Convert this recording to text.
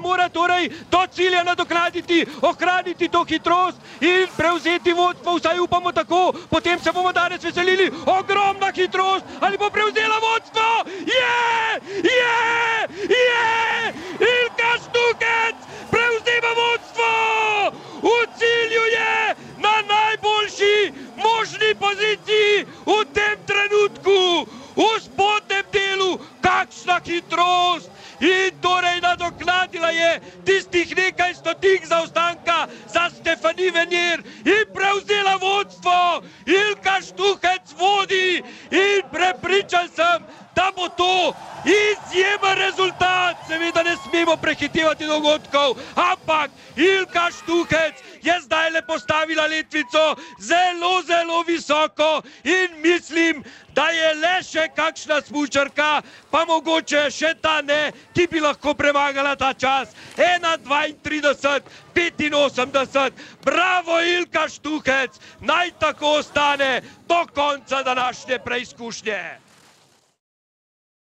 mora torej do cilja nadoknaditi, ohraniti to hitrost in prevzeti vodstvo, vsaj upamo tako, potem se bomo danes veselili, ogromna hitrost, ali bo prevzela vodstvo? Je, je, je, Ilka Štukec prevzema vodstvo, v cilju je na najboljši možni poziciji v tem trenutku, v spodnjem delu, kakšna hitrost! In torej nadoknadila je tistih nekaj stotink zaostanka za Stefani Venir in prevzela vodstvo. Ilka Štuhec vodi in prepričan sem, da bo to izjemen rezultat. Seveda ne smemo prehitevati dogodkov, ampak Ilka Štuhec je zdaj le postavila letvico zelo, zelo visoko in mislim, da je le še kakšna smučarka, pa mogoče še ta ne, ki bi lahko premagala ta čas. 1,32, 85, bravo Ilka Štuhec, naj tako ostane do konca današnje preizkušnje.